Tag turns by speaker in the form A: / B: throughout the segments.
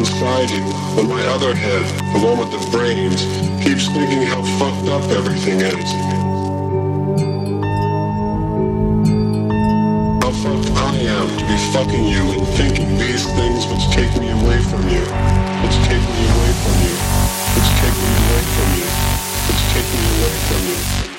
A: inside you, but my other head, the one with the brains, keeps thinking how fucked up everything is. How fucked I am to be fucking you and thinking these things which take me away from you, which take me away from you, which take me away from you, which take me away from you.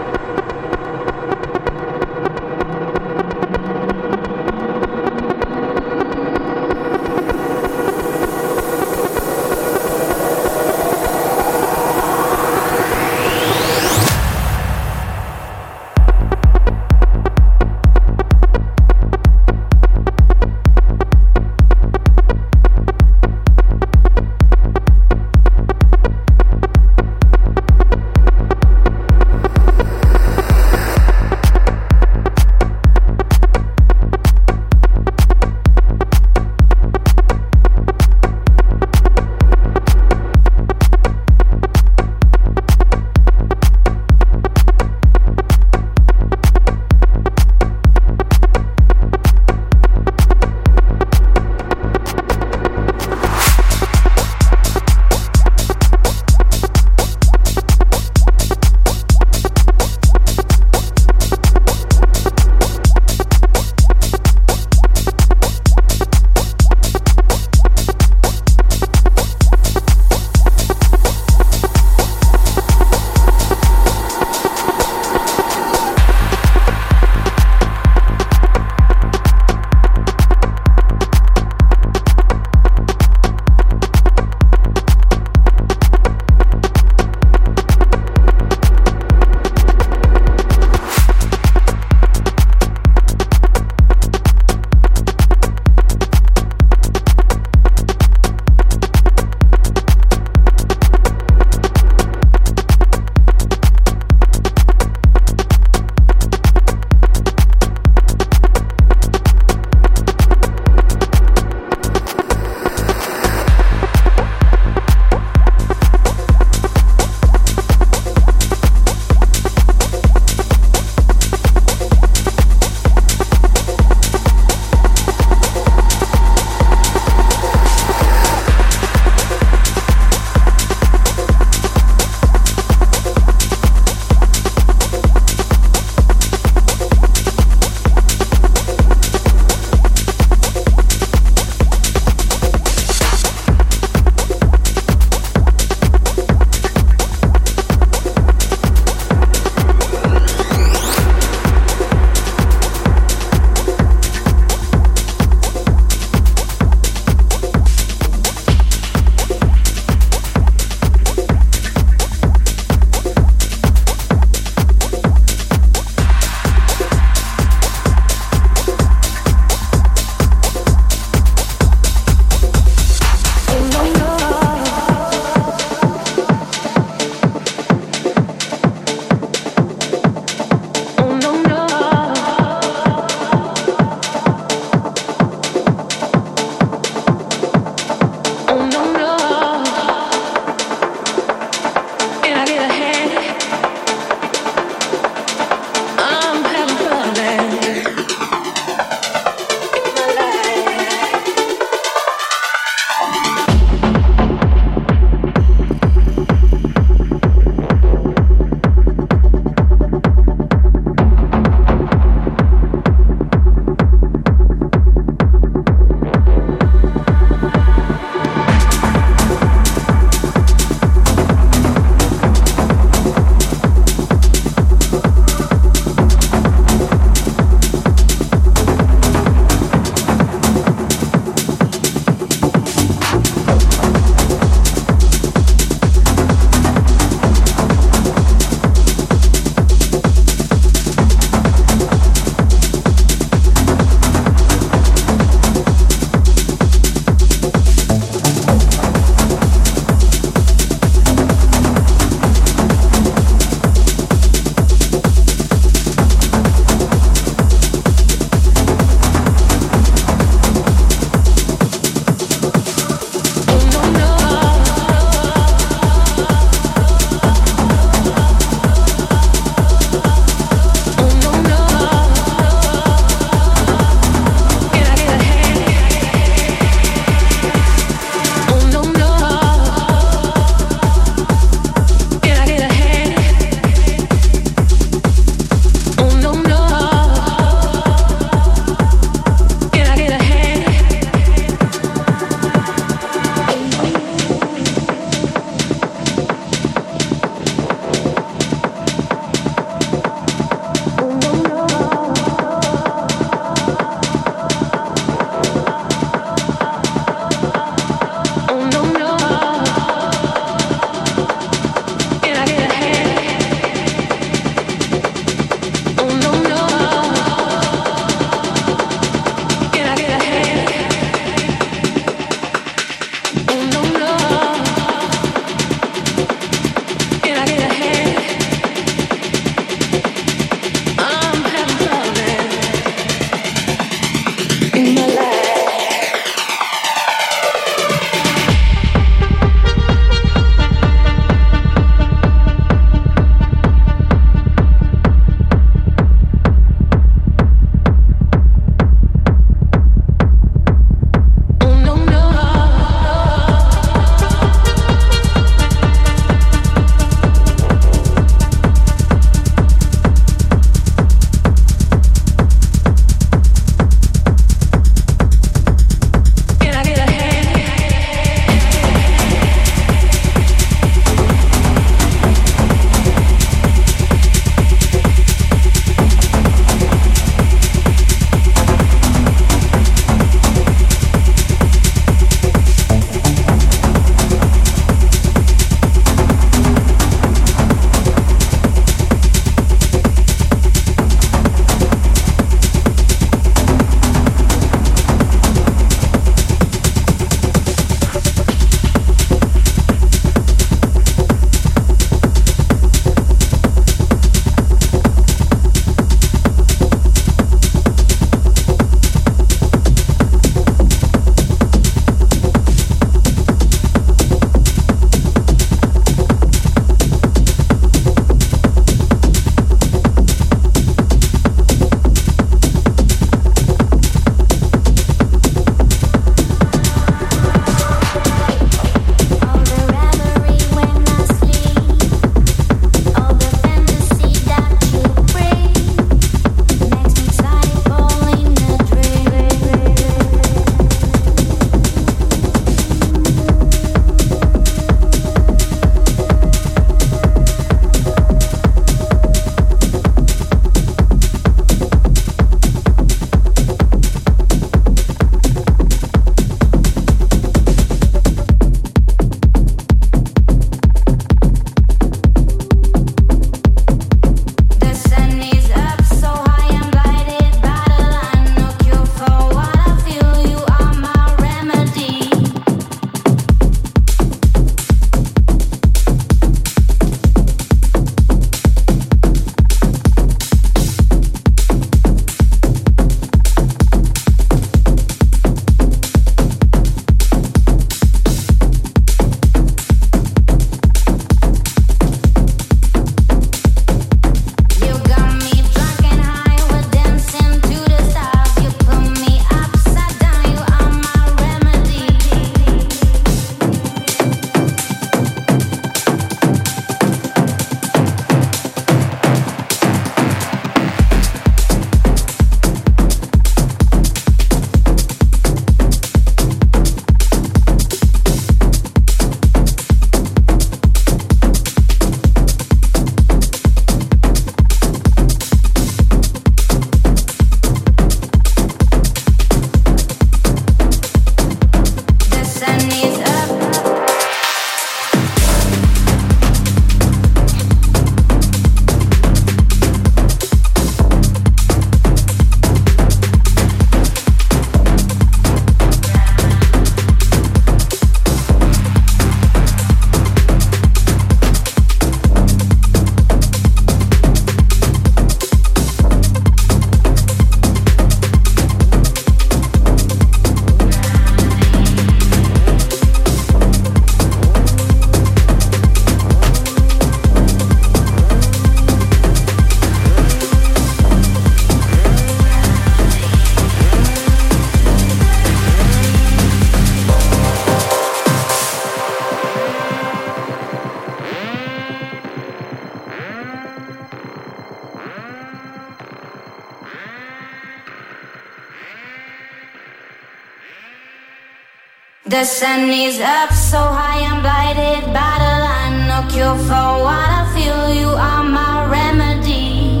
A: The
B: sun is up so high, I'm blinded by the line. No cure for what I feel, you are my remedy.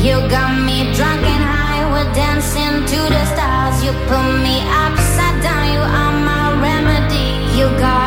B: You got me drunk and high, we're dancing to the stars. You put me upside down, you are my remedy. You got